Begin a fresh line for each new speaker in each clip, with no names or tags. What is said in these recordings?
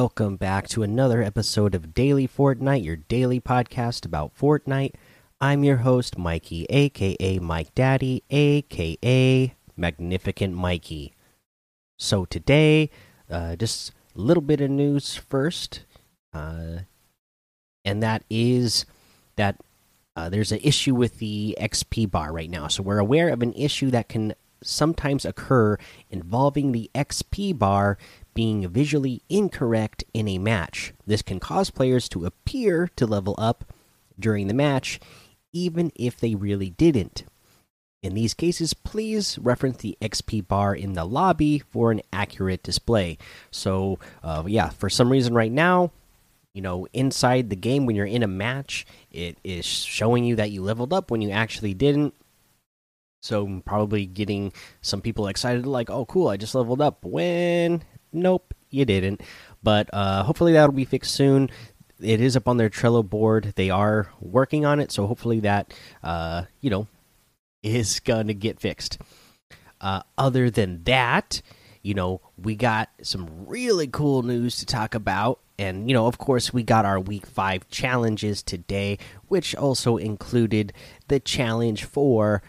Welcome back to another episode of Daily Fortnite, your daily podcast about Fortnite. I'm your host, Mikey, aka Mike Daddy, aka Magnificent Mikey. So today, uh, just a little bit of news first, uh, and that is that uh, there's an issue with the XP bar right now. So we're aware of an issue that can sometimes occur involving the XP bar being visually incorrect in a match. This can cause players to appear to level up during the match, even if they really didn't. In these cases, please reference the XP bar in the lobby for an accurate display. So, uh, yeah, for some reason right now, you know, inside the game when you're in a match, it is showing you that you leveled up when you actually didn't. So, probably getting some people excited, like, oh, cool, I just leveled up. When nope, you didn't. But uh, hopefully that'll be fixed soon. It is up on their Trello board. They are working on it, so hopefully that uh, you know is gonna get fixed. Uh, other than that, you know, we got some really cool news to talk about. And, you know, of course, we got our week five challenges today, which also included the challenge for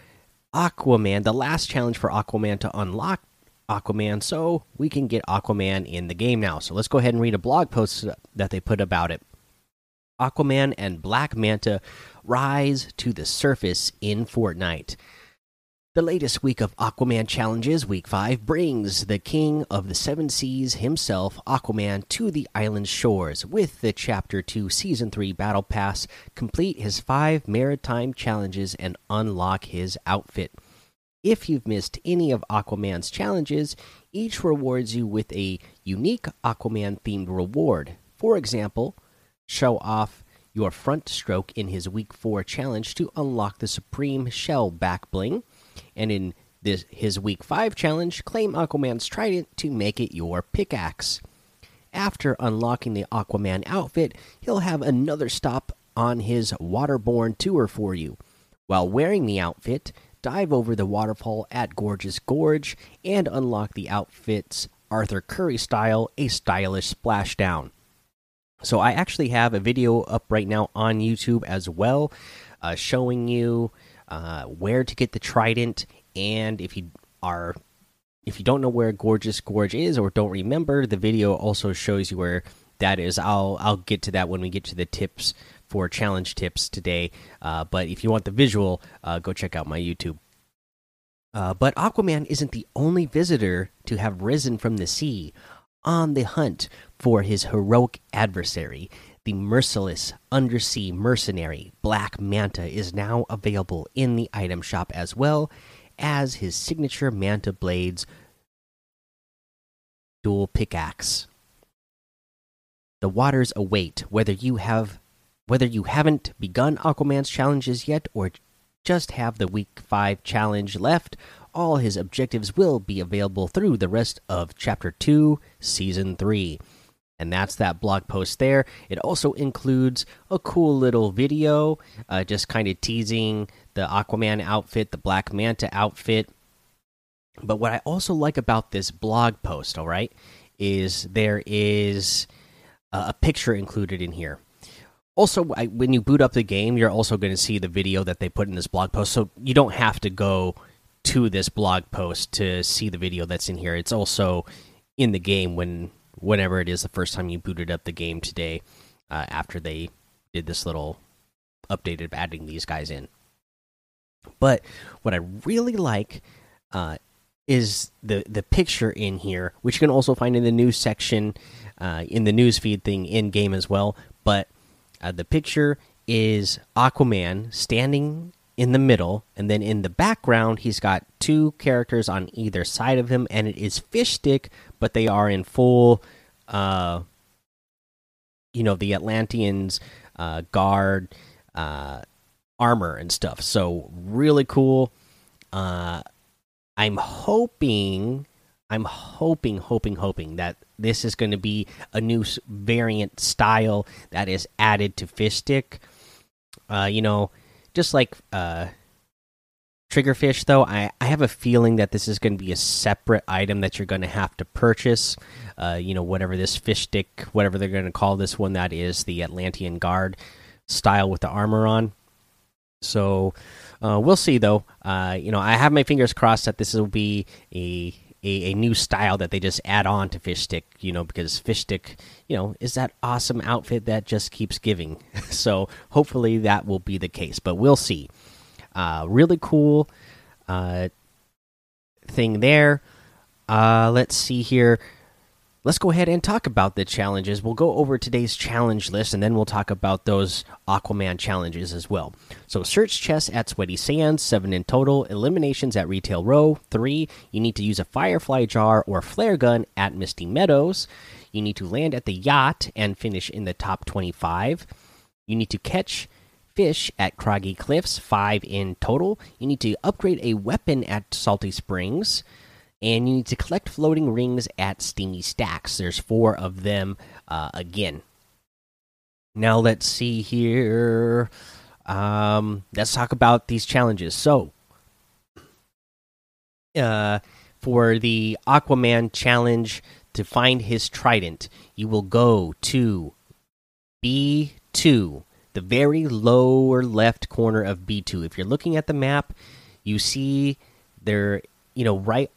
Aquaman, the last challenge for Aquaman to unlock Aquaman so we can get Aquaman in the game now. So let's go ahead and read a blog post that they put about it. Aquaman and Black Manta rise to the surface in Fortnite. The latest week of Aquaman challenges, week 5, brings the king of the seven seas himself, Aquaman, to the island shores with the Chapter 2 Season 3 Battle Pass. Complete his five maritime challenges and unlock his outfit. If you've missed any of Aquaman's challenges, each rewards you with a unique Aquaman themed reward. For example, show off your front stroke in his week 4 challenge to unlock the Supreme Shell back bling, and in this his week 5 challenge, claim Aquaman's trident to make it your pickaxe. After unlocking the Aquaman outfit, he'll have another stop on his waterborne tour for you. While wearing the outfit, dive over the waterfall at Gorgeous Gorge, and unlock the outfit's Arthur Curry style, a stylish splashdown. So, I actually have a video up right now on YouTube as well, uh, showing you uh, where to get the trident. And if you are if you don't know where Gorgeous Gorge is or don't remember, the video also shows you where that is. I'll I'll get to that when we get to the tips for challenge tips today. Uh, but if you want the visual, uh, go check out my YouTube. Uh, but Aquaman isn't the only visitor to have risen from the sea on the hunt for his heroic adversary. The merciless undersea mercenary Black Manta is now available in the item shop as well as his signature Manta Blades dual pickaxe. The waters await whether you have whether you haven't begun Aquaman's challenges yet or just have the week 5 challenge left, all his objectives will be available through the rest of chapter 2, season 3. And that's that blog post there. It also includes a cool little video, uh, just kind of teasing the Aquaman outfit, the Black Manta outfit. But what I also like about this blog post, all right, is there is a picture included in here also I, when you boot up the game you're also going to see the video that they put in this blog post so you don't have to go to this blog post to see the video that's in here. It's also in the game when whenever it is the first time you booted up the game today uh, after they did this little updated adding these guys in. But what i really like uh, is the the picture in here which you can also find in the news section uh, in the news feed thing in game as well but uh, the picture is Aquaman standing in the middle, and then in the background, he's got two characters on either side of him, and it is Fish Stick, but they are in full, uh, you know, the Atlanteans uh, guard uh, armor and stuff. So really cool. Uh, I'm hoping I'm hoping, hoping, hoping that this is going to be a new variant style that is added to Fish Stick. Uh, you know, just like uh, Triggerfish, though, I, I have a feeling that this is going to be a separate item that you're going to have to purchase. Uh, you know, whatever this fish stick, whatever they're going to call this one, that is the Atlantean Guard style with the armor on. So uh, we'll see, though. Uh, you know, I have my fingers crossed that this will be a, a, a new style that they just add on to fish stick. You know, because fish stick, you know, is that awesome outfit that just keeps giving. so hopefully that will be the case, but we'll see. Uh, really cool uh, thing there. Uh, let's see here. Let's go ahead and talk about the challenges. We'll go over today's challenge list and then we'll talk about those Aquaman challenges as well. So, search chests at Sweaty Sands, seven in total. Eliminations at Retail Row, three. You need to use a Firefly jar or flare gun at Misty Meadows. You need to land at the yacht and finish in the top 25. You need to catch fish at Craggy Cliffs, five in total. You need to upgrade a weapon at Salty Springs, and you need to collect floating rings at Steamy Stacks. There's four of them uh, again. Now let's see here. Um, let's talk about these challenges. So, uh, for the Aquaman challenge to find his trident, you will go to B2 the very lower left corner of B2. If you're looking at the map, you see they're, you know, right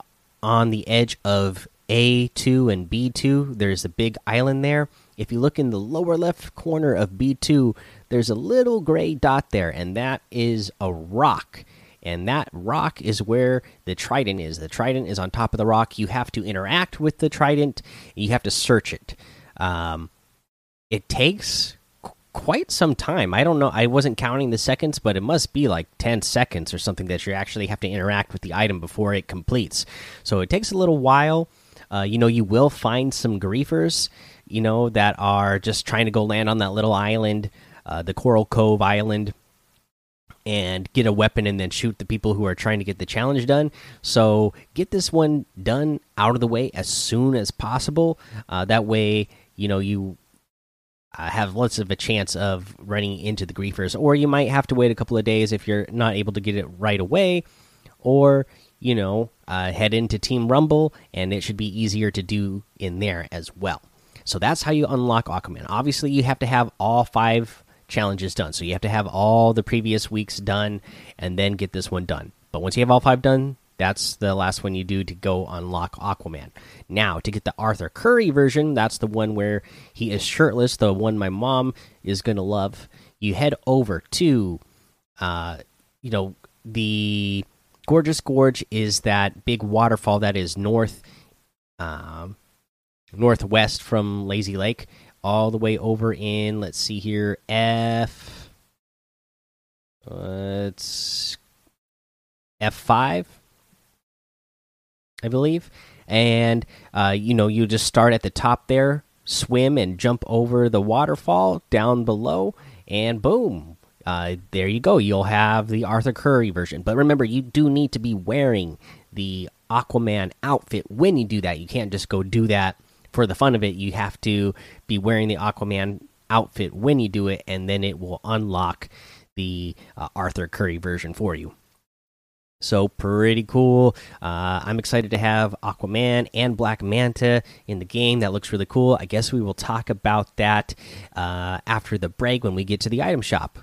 on the edge of A2 and B2. There's a big island there. If you look in the lower left corner of B2, there's a little gray dot there, and that is a rock. And that rock is where the trident is. The trident is on top of the rock. You have to interact with the trident, you have to search it. Um, it takes quite some time. I don't know. I wasn't counting the seconds, but it must be like 10 seconds or something that you actually have to interact with the item before it completes. So it takes a little while. Uh, you know, you will find some griefers, you know, that are just trying to go land on that little island, uh, the Coral Cove Island, and get a weapon and then shoot the people who are trying to get the challenge done. So get this one done out of the way as soon as possible. Uh, that way, you know, you uh, have less of a chance of running into the griefers, or you might have to wait a couple of days if you're not able to get it right away, or you know, uh, head into Team Rumble, and it should be easier to do in there as well. So that's how you unlock Aquaman. Obviously, you have to have all five challenges done. So you have to have all the previous weeks done, and then get this one done. But once you have all five done, that's the last one you do to go unlock Aquaman. Now, to get the Arthur Curry version, that's the one where he is shirtless, the one my mom is going to love. You head over to, uh, you know, the Gorgeous Gorge is that big waterfall that is north, um, northwest from Lazy Lake, all the way over in, let's see here, F. Uh, it's F5 I believe. And uh, you know, you just start at the top there, swim and jump over the waterfall down below, and boom, uh, there you go. You'll have the Arthur Curry version. But remember, you do need to be wearing the Aquaman outfit when you do that. You can't just go do that for the fun of it. You have to be wearing the Aquaman outfit when you do it, and then it will unlock the uh, Arthur Curry version for you. So pretty cool. Uh, I'm excited to have Aquaman and Black Manta in the game. That looks really cool. I guess we will talk about that uh, after the break when we get to the item shop.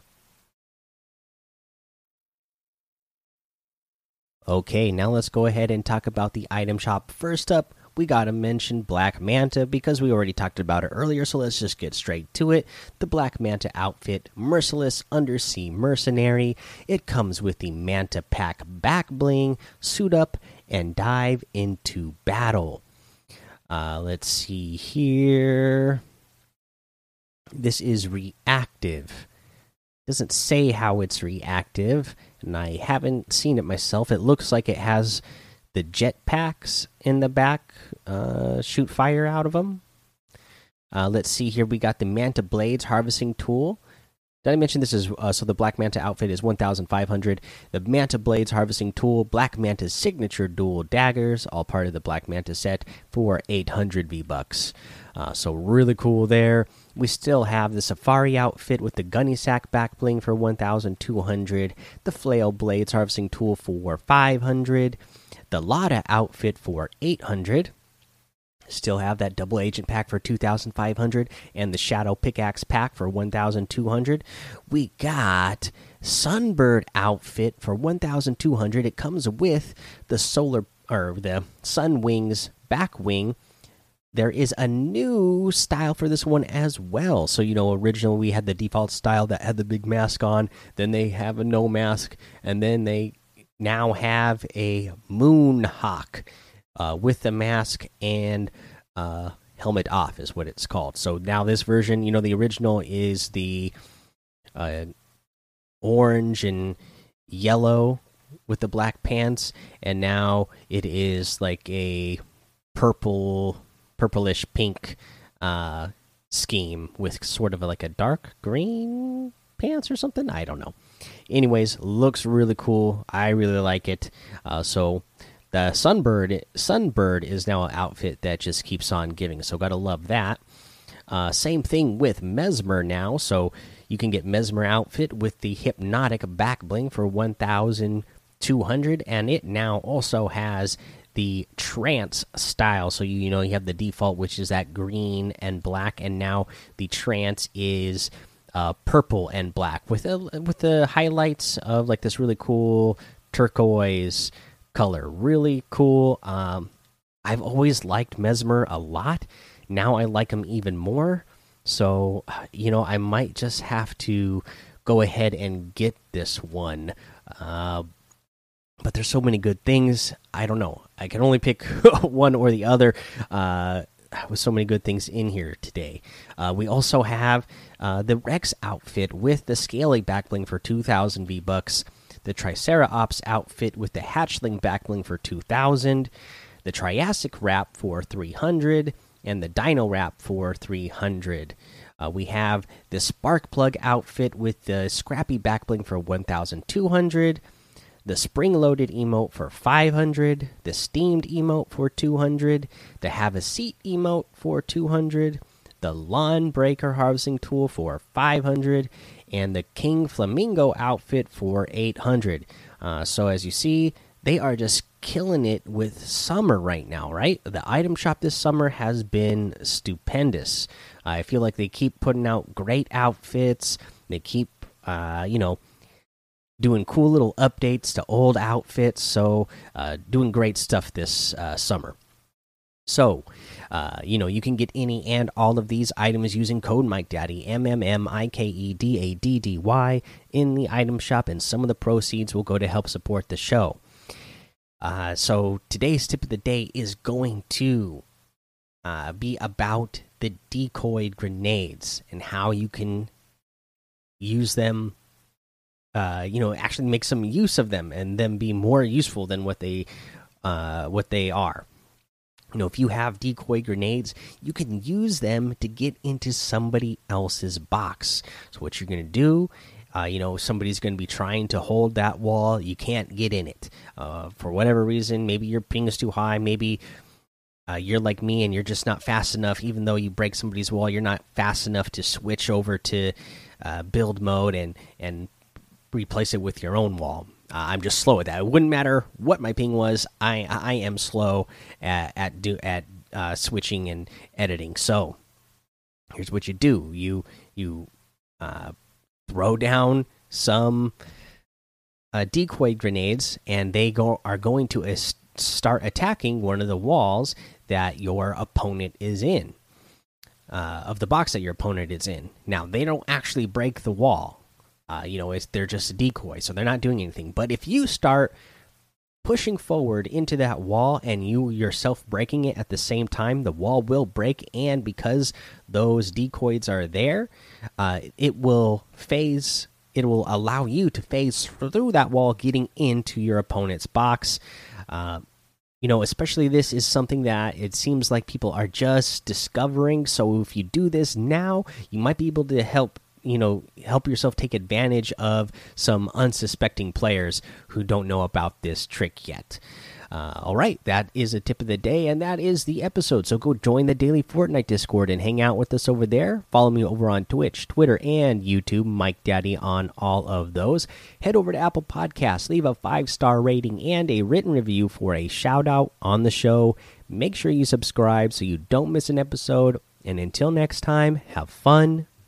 Okay, now let's go ahead and talk about the item shop. First up, we gotta mention Black Manta because we already talked about it earlier, so let's just get straight to it. The Black Manta outfit, Merciless Undersea Mercenary. It comes with the Manta Pack back bling, suit up, and dive into battle. Uh, let's see here. This is reactive. Doesn't say how it's reactive, and I haven't seen it myself. It looks like it has the jet packs in the back uh, shoot fire out of them. Uh, let's see here. We got the Manta Blades harvesting tool. Did I mention this is uh, so the Black Manta outfit is 1,500. The Manta Blades harvesting tool, Black Manta's signature dual daggers, all part of the Black Manta set for 800 V bucks. Uh, so really cool there. We still have the Safari outfit with the Gunny Sack back bling for 1,200. The Flail Blades harvesting tool for 500. The Lada outfit for 800. Still have that double agent pack for 2,500 and the shadow pickaxe pack for 1,200. We got Sunbird outfit for 1,200. It comes with the solar or the Sun Wings back wing. There is a new style for this one as well. So, you know, originally we had the default style that had the big mask on, then they have a no mask, and then they now have a moon hawk uh, with the mask and uh, helmet off is what it's called. So now this version, you know, the original is the uh, orange and yellow with the black pants, and now it is like a purple, purplish pink uh, scheme with sort of like a dark green pants or something. I don't know. Anyways, looks really cool. I really like it. Uh, so the Sunbird Sunbird is now an outfit that just keeps on giving. So gotta love that. Uh, same thing with Mesmer now. So you can get Mesmer outfit with the hypnotic back bling for 1,200, and it now also has the trance style. So you, you know you have the default, which is that green and black, and now the trance is uh, purple and black with a, with the highlights of like this really cool turquoise color. Really cool. Um, I've always liked Mesmer a lot. Now I like him even more. So, you know, I might just have to go ahead and get this one. Uh, but there's so many good things. I don't know. I can only pick one or the other. Uh, with so many good things in here today. Uh, we also have uh, the Rex outfit with the scaly backbling for 2,000 V bucks, the Triceratops outfit with the Hatchling backbling for 2,000, the Triassic wrap for 300, and the Dino wrap for 300. Uh, we have the Sparkplug outfit with the Scrappy backbling for 1,200 the spring loaded emote for 500, the steamed emote for 200, the have a seat emote for 200, the lawn breaker harvesting tool for 500, and the king flamingo outfit for 800. Uh, so as you see, they are just killing it with summer right now, right? The item shop this summer has been stupendous. I feel like they keep putting out great outfits. They keep, uh, you know, doing cool little updates to old outfits. So, uh, doing great stuff this uh, summer. So, uh, you know, you can get any and all of these items using code Mike Daddy M M M I K E D A D D Y in the item shop, and some of the proceeds will go to help support the show. Uh, so, today's tip of the day is going to uh, be about the decoy grenades and how you can use them uh, you know, actually make some use of them and them be more useful than what they uh, what they are. You know, if you have decoy grenades, you can use them to get into somebody else's box. So what you're gonna do, uh, you know, somebody's gonna be trying to hold that wall. You can't get in it uh, for whatever reason. Maybe your ping is too high. Maybe uh, you're like me and you're just not fast enough. Even though you break somebody's wall, you're not fast enough to switch over to uh, build mode and and replace it with your own wall. Uh, I'm just slow at that. It wouldn't matter what my ping was. I I am slow at at do at uh, switching and editing. So here's what you do: you you uh, throw down some uh, decoy grenades, and they go are going to start attacking one of the walls that your opponent is in. Uh, of the box that your opponent is in. Now they don't actually break the wall uh, you know, they're just a decoy, so they're not doing anything. But if you start pushing forward into that wall and you yourself breaking it at the same time, the wall will break. And because those decoys are there, uh, it will phase. It will allow you to phase through that wall, getting into your opponent's box. Uh, you know, especially this is something that it seems like people are just discovering. So if you do this now, you might be able to help you know help yourself take advantage of some unsuspecting players who don't know about this trick yet. Uh, all right, that is a tip of the day, and that is the episode. So go join the daily Fortnite Discord and hang out with us over there. Follow me over on Twitch, Twitter, and YouTube, Mike Daddy on all of those. Head over to Apple Podcasts, leave a five star rating and a written review for a shout out on the show. Make sure you subscribe so you don't miss an episode. And until next time, have fun,